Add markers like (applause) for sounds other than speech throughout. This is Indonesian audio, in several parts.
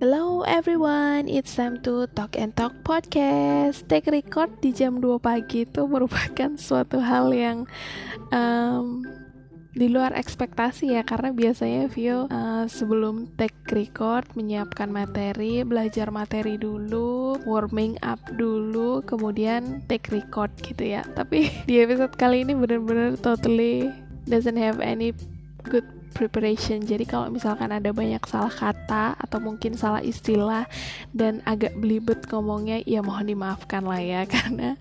Hello everyone, it's time to Talk and Talk podcast. Take record di jam 2 pagi itu merupakan (laughs) suatu hal yang um, di luar ekspektasi ya karena biasanya Vio uh, sebelum take record menyiapkan materi, belajar materi dulu, warming up dulu, kemudian take record gitu ya. Tapi (laughs) di episode kali ini bener-bener totally doesn't have any good preparation. Jadi kalau misalkan ada banyak salah kata atau mungkin salah istilah dan agak belibet ngomongnya, ya mohon dimaafkan lah ya (laughs) karena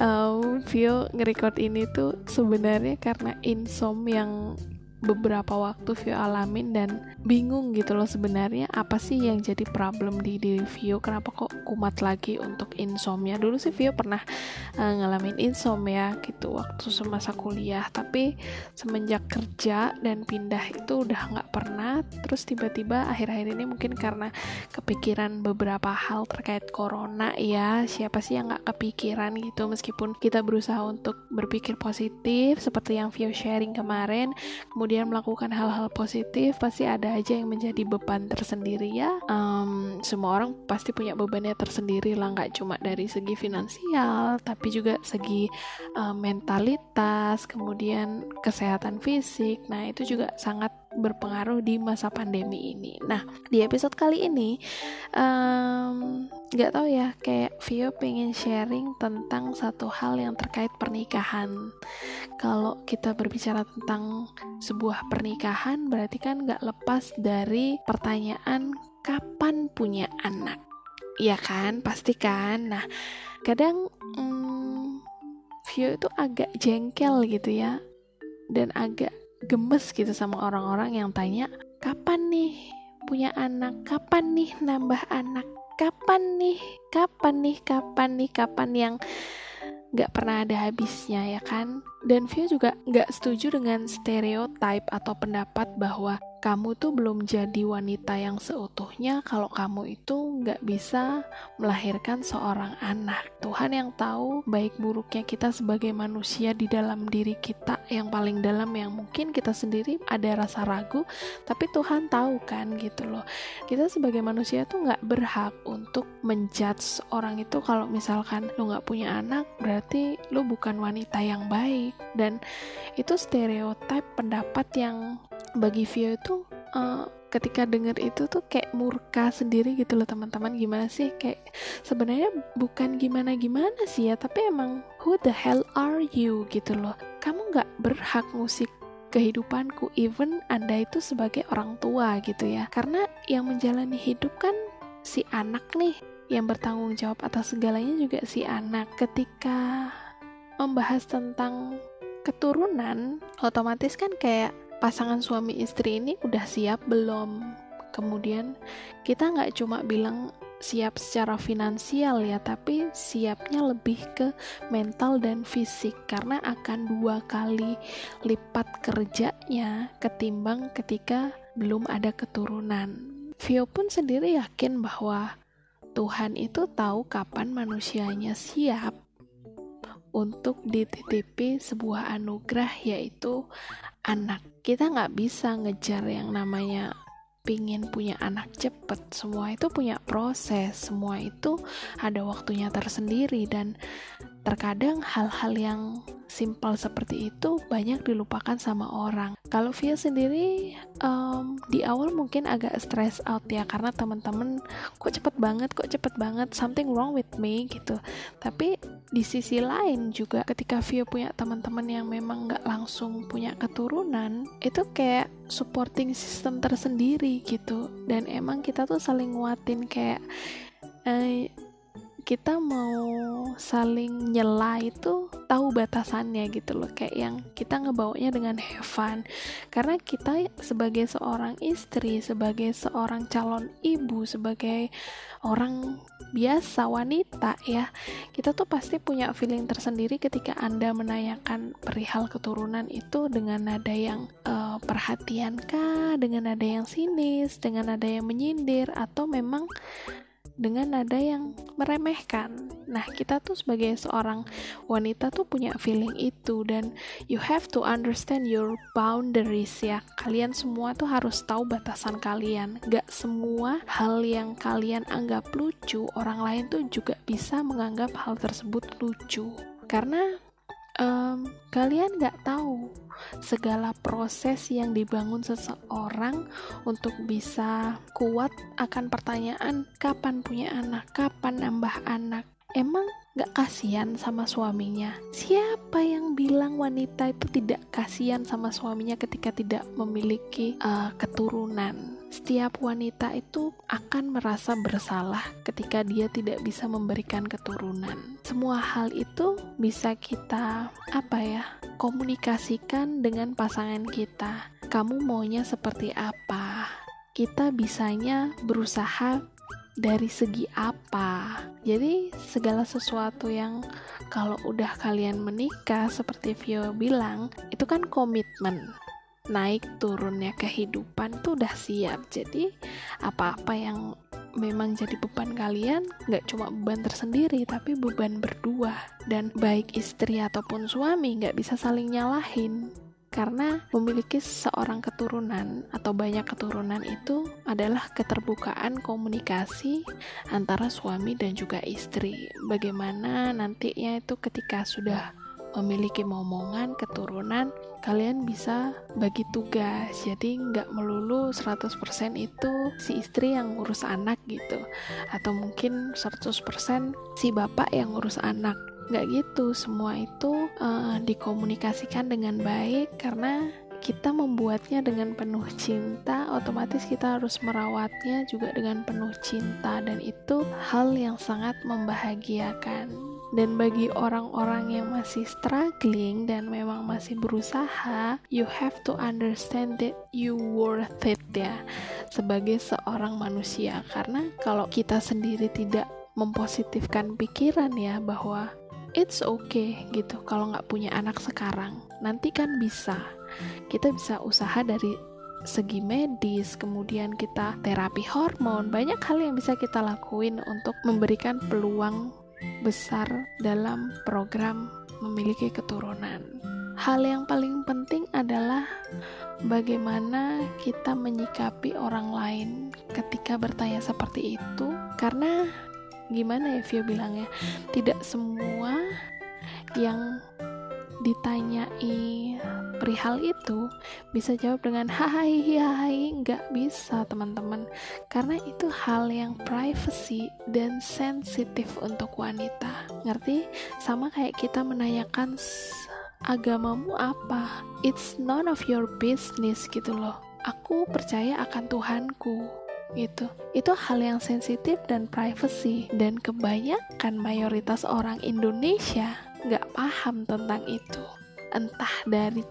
um, Vio nge-record ini tuh sebenarnya karena insom yang beberapa waktu Vio alamin dan bingung gitu loh sebenarnya apa sih yang jadi problem di diri Vio? Kenapa kok kumat lagi untuk insomnia? Dulu sih Vio pernah uh, ngalamin insomnia gitu waktu semasa kuliah tapi semenjak kerja dan pindah itu udah nggak pernah. Terus tiba-tiba akhir-akhir ini mungkin karena kepikiran beberapa hal terkait corona ya siapa sih yang nggak kepikiran gitu? Meskipun kita berusaha untuk berpikir positif seperti yang Vio sharing kemarin kemudian kemudian melakukan hal-hal positif pasti ada aja yang menjadi beban tersendiri ya. Um, semua orang pasti punya bebannya tersendiri lah nggak cuma dari segi finansial tapi juga segi um, mentalitas kemudian kesehatan fisik. Nah itu juga sangat berpengaruh di masa pandemi ini. Nah, di episode kali ini nggak um, tahu ya, kayak Vio pengen sharing tentang satu hal yang terkait pernikahan. Kalau kita berbicara tentang sebuah pernikahan, berarti kan nggak lepas dari pertanyaan kapan punya anak. Iya kan, pasti kan. Nah, kadang um, Vio itu agak jengkel gitu ya, dan agak gemes gitu sama orang-orang yang tanya kapan nih punya anak? Kapan nih nambah anak? Kapan nih? Kapan nih? Kapan nih? Kapan yang gak pernah ada habisnya ya kan dan Vio juga gak setuju dengan stereotype atau pendapat bahwa kamu tuh belum jadi wanita yang seutuhnya kalau kamu itu nggak bisa melahirkan seorang anak. Tuhan yang tahu baik buruknya kita sebagai manusia di dalam diri kita yang paling dalam yang mungkin kita sendiri ada rasa ragu, tapi Tuhan tahu kan gitu loh. Kita sebagai manusia tuh nggak berhak untuk menjudge orang itu kalau misalkan lo nggak punya anak berarti lo bukan wanita yang baik. Dan itu stereotip pendapat yang bagi Vio itu uh, ketika denger itu tuh kayak murka sendiri gitu loh teman-teman. Gimana sih? Kayak sebenarnya bukan gimana gimana sih ya tapi emang who the hell are you gitu loh. Kamu nggak berhak musik kehidupanku even anda itu sebagai orang tua gitu ya. Karena yang menjalani hidup kan si anak nih yang bertanggung jawab atas segalanya juga si anak ketika membahas tentang keturunan otomatis kan kayak pasangan suami istri ini udah siap belum? Kemudian kita nggak cuma bilang siap secara finansial ya, tapi siapnya lebih ke mental dan fisik karena akan dua kali lipat kerjanya ketimbang ketika belum ada keturunan. Vio pun sendiri yakin bahwa Tuhan itu tahu kapan manusianya siap untuk dititipi sebuah anugerah yaitu anak. Kita nggak bisa ngejar yang namanya pingin punya anak cepet semua itu punya proses semua itu ada waktunya tersendiri dan terkadang hal-hal yang simpel seperti itu banyak dilupakan sama orang. Kalau Via sendiri um, di awal mungkin agak stress out ya karena teman-teman kok cepet banget, kok cepet banget, something wrong with me gitu. Tapi di sisi lain juga ketika Via punya teman-teman yang memang nggak langsung punya keturunan, itu kayak supporting system tersendiri gitu. Dan emang kita tuh saling nguatin kayak eh, kita mau saling nyela itu tahu batasannya gitu loh. Kayak yang kita ngebawanya dengan have fun. Karena kita sebagai seorang istri sebagai seorang calon ibu sebagai orang biasa wanita ya kita tuh pasti punya feeling tersendiri ketika anda menanyakan perihal keturunan itu dengan nada yang uh, perhatian kah dengan nada yang sinis dengan nada yang menyindir atau memang dengan nada yang meremehkan. Nah, kita tuh sebagai seorang wanita tuh punya feeling itu dan you have to understand your boundaries ya. Kalian semua tuh harus tahu batasan kalian. Gak semua hal yang kalian anggap lucu, orang lain tuh juga bisa menganggap hal tersebut lucu. Karena um, kalian gak tahu segala proses yang dibangun seseorang untuk bisa kuat akan pertanyaan kapan punya anak, kapan nambah anak. Emang gak kasihan sama suaminya? Siapa yang bilang wanita itu tidak kasihan sama suaminya ketika tidak memiliki uh, keturunan? Setiap wanita itu akan merasa bersalah ketika dia tidak bisa memberikan keturunan. Semua hal itu bisa kita apa ya? komunikasikan dengan pasangan kita. Kamu maunya seperti apa? Kita bisanya berusaha dari segi apa. Jadi segala sesuatu yang kalau udah kalian menikah seperti Vio bilang, itu kan komitmen. Naik turunnya kehidupan tuh udah siap. Jadi apa-apa yang memang jadi beban kalian nggak cuma beban tersendiri tapi beban berdua. Dan baik istri ataupun suami nggak bisa saling nyalahin karena memiliki seorang keturunan atau banyak keturunan itu adalah keterbukaan komunikasi antara suami dan juga istri. Bagaimana nantinya itu ketika sudah memiliki momongan keturunan kalian bisa bagi tugas. Jadi nggak melulu 100% itu si istri yang ngurus anak gitu. Atau mungkin 100% si bapak yang ngurus anak nggak gitu semua itu uh, dikomunikasikan dengan baik karena kita membuatnya dengan penuh cinta, otomatis kita harus merawatnya juga dengan penuh cinta, dan itu hal yang sangat membahagiakan. Dan bagi orang-orang yang masih struggling dan memang masih berusaha, you have to understand that you worth it ya sebagai seorang manusia. Karena kalau kita sendiri tidak mempositifkan pikiran ya bahwa it's okay gitu kalau nggak punya anak sekarang, nanti kan bisa. Kita bisa usaha dari segi medis, kemudian kita terapi hormon, banyak hal yang bisa kita lakuin untuk memberikan peluang besar dalam program memiliki keturunan. Hal yang paling penting adalah bagaimana kita menyikapi orang lain ketika bertanya seperti itu, karena gimana ya Vio bilangnya, tidak semua yang ditanyai perihal itu bisa jawab dengan hai hai nggak bisa teman-teman. Karena itu hal yang privacy dan sensitif untuk wanita. Ngerti? Sama kayak kita menanyakan agamamu apa? It's none of your business gitu loh. Aku percaya akan Tuhanku gitu. Itu hal yang sensitif dan privacy dan kebanyakan mayoritas orang Indonesia nggak paham tentang itu. Entah dari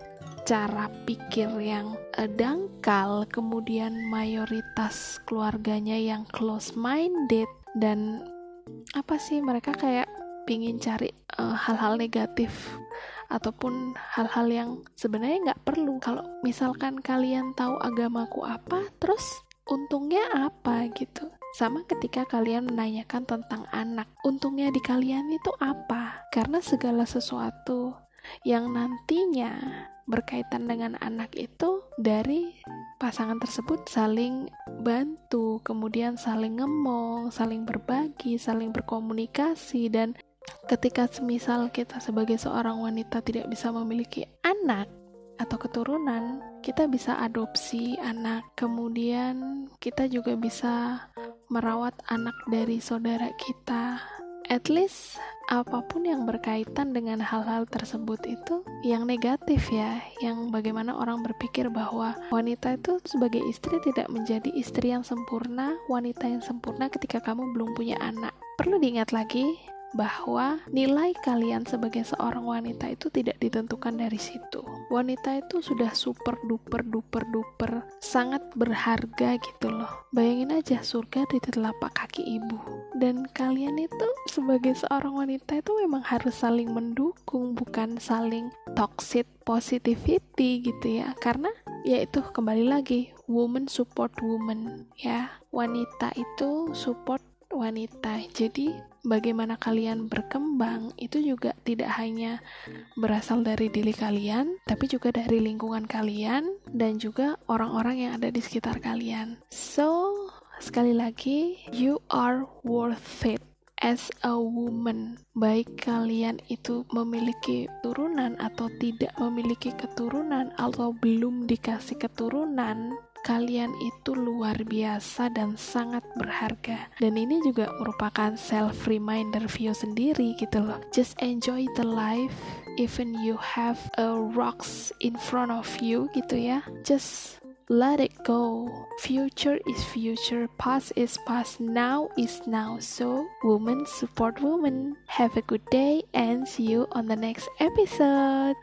cara pikir yang uh, dangkal kemudian mayoritas keluarganya yang close minded dan apa sih mereka kayak pingin cari eh, hal-hal uh, negatif ataupun hal-hal yang sebenarnya nggak perlu. Kalau misalkan kalian tahu agamaku apa terus untungnya apa gitu sama ketika kalian menanyakan tentang anak, untungnya di kalian itu apa? Karena segala sesuatu yang nantinya berkaitan dengan anak itu dari pasangan tersebut saling bantu, kemudian saling ngomong, saling berbagi, saling berkomunikasi dan ketika semisal kita sebagai seorang wanita tidak bisa memiliki anak, atau keturunan, kita bisa adopsi anak. Kemudian, kita juga bisa merawat anak dari saudara kita. At least, apa pun yang berkaitan dengan hal-hal tersebut itu yang negatif ya, yang bagaimana orang berpikir bahwa wanita itu sebagai istri tidak menjadi istri yang sempurna, wanita yang sempurna ketika kamu belum punya anak. Perlu diingat lagi, bahwa nilai kalian sebagai seorang wanita itu tidak ditentukan dari situ. Wanita itu sudah super duper duper duper sangat berharga gitu loh. Bayangin aja surga di telapak kaki ibu. Dan kalian itu sebagai seorang wanita itu memang harus saling mendukung, bukan saling toxic positivity gitu ya. Karena ya itu kembali lagi woman support woman ya. Wanita itu support wanita. Jadi, bagaimana kalian berkembang itu juga tidak hanya berasal dari diri kalian, tapi juga dari lingkungan kalian dan juga orang-orang yang ada di sekitar kalian. So, sekali lagi, you are worth it as a woman, baik kalian itu memiliki turunan atau tidak memiliki keturunan atau belum dikasih keturunan, kalian itu luar biasa dan sangat berharga. Dan ini juga merupakan self reminder view sendiri gitu loh. Just enjoy the life even you have a rocks in front of you gitu ya. Just let it go. Future is future, past is past, now is now. So, women support women. Have a good day and see you on the next episode.